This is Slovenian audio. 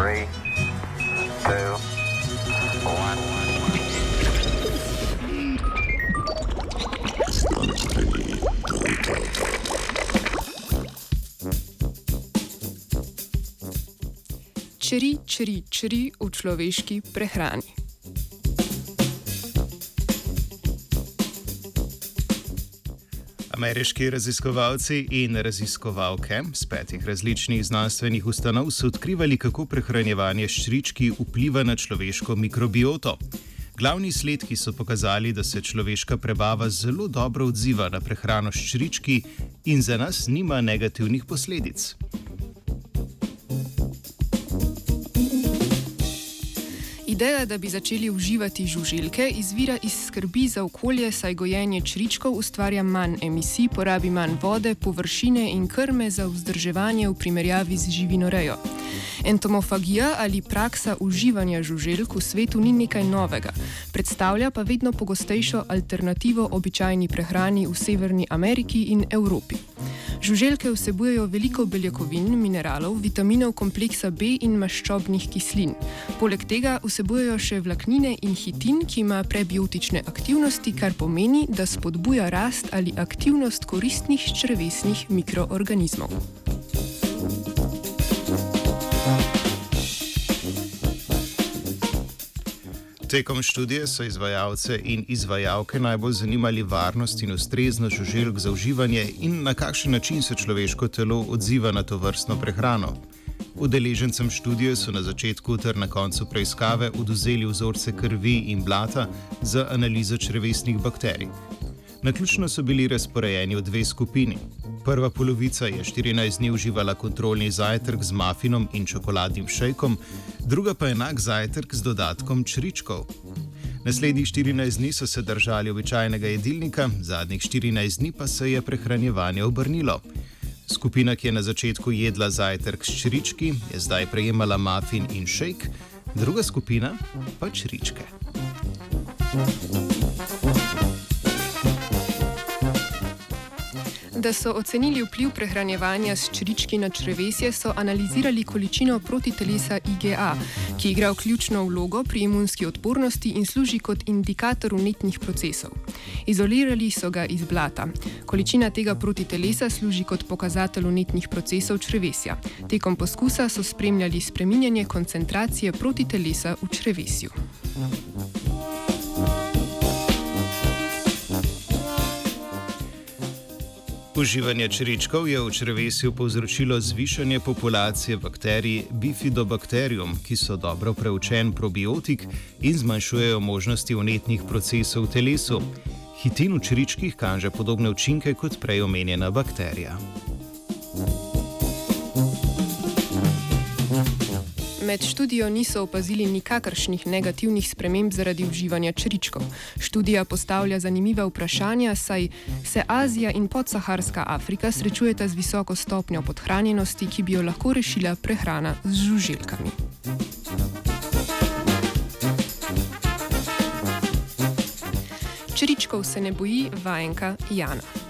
Three, two, one. Čeri, čeri, čeri v človeški prehrani. Ameriški raziskovalci in raziskovalke z petih različnih znanstvenih ustanov so odkrivali, kako prehranjevanje ščrički vpliva na človeško mikrobioto. Glavni izsledki so pokazali, da se človeška prebava zelo dobro odziva na prehrano ščrički in za nas nima negativnih posledic. Ideja, da bi začeli uživati žuželke, izvira iz skrbi za okolje, saj gojenje čričkov ustvarja manj emisij, porabi manj vode, površine in krme za vzdrževanje v primerjavi z živinorejo. Entomofagija ali praksa uživanja žuželk v svetu ni nekaj novega, predstavlja pa vedno pogostejšo alternativo običajni prehrani v Severni Ameriki in Evropi. Žuželke vsebujejo veliko beljakovin, mineralov, vitaminov kompleksa B in maščobnih kislin. Poleg tega vsebujejo še vlaknine in hitin, ki ima prebiotične aktivnosti, kar pomeni, da spodbuja rast ali aktivnost koristnih črvesnih mikroorganizmov. Tekom študije so izvajalce in izvajalke najbolj zanimali varnost in ustreznost žuželk za uživanje in na kakšen način se človeško telo odziva na to vrstno prehrano. Udeležencem študije so na začetku ter na koncu preiskave oduzeli vzorce krvi in blata za analizo črvesnih bakterij. Naključno so bili razporejeni v dve skupini. Prva polovica je 14 dni uživala kontrolni zajtrk z mafinom in čokoladnim šejkom, druga pa enak zajtrk z dodatkom čričkov. Naslednjih 14 dni so se držali običajnega jedilnika, zadnjih 14 dni pa se je prehranjevanje obrnilo. Skupina, ki je na začetku jedla zajtrk s črički, je zdaj prejemala mafin in šejk, druga skupina pa čričke. Da so ocenili vpliv prehranjevanja s črički na črevesje, so analizirali količino protitelesa IgA, ki igra ključno vlogo pri imunski odpornosti in služi kot indikator vnetnih procesov. Izolirali so ga iz blata. Količina tega protitelesa služi kot pokazatelj vnetnih procesov črevesja. Tekom poskusa so spremljali spreminjanje koncentracije protitelesa v črevesju. Uživanje čričkov je v črevesju povzročilo zvišanje populacije bakterij Bifidobacterium, ki so dobro preučen probiotik in zmanjšujejo možnosti vnetnih procesov v telesu. Hitin v čričkih kaže podobne učinke kot prej omenjena bakterija. Med študijo niso opazili nikakršnih negativnih sprememb zaradi uživanja čričkov. Študija postavlja zanimiva vprašanja, saj se Azija in podsaharska Afrika srečujeta z visoko stopnjo podhranjenosti, ki bi jo lahko rešila prehrana z žuželkami. Čričkov se ne boji vajenka Jana.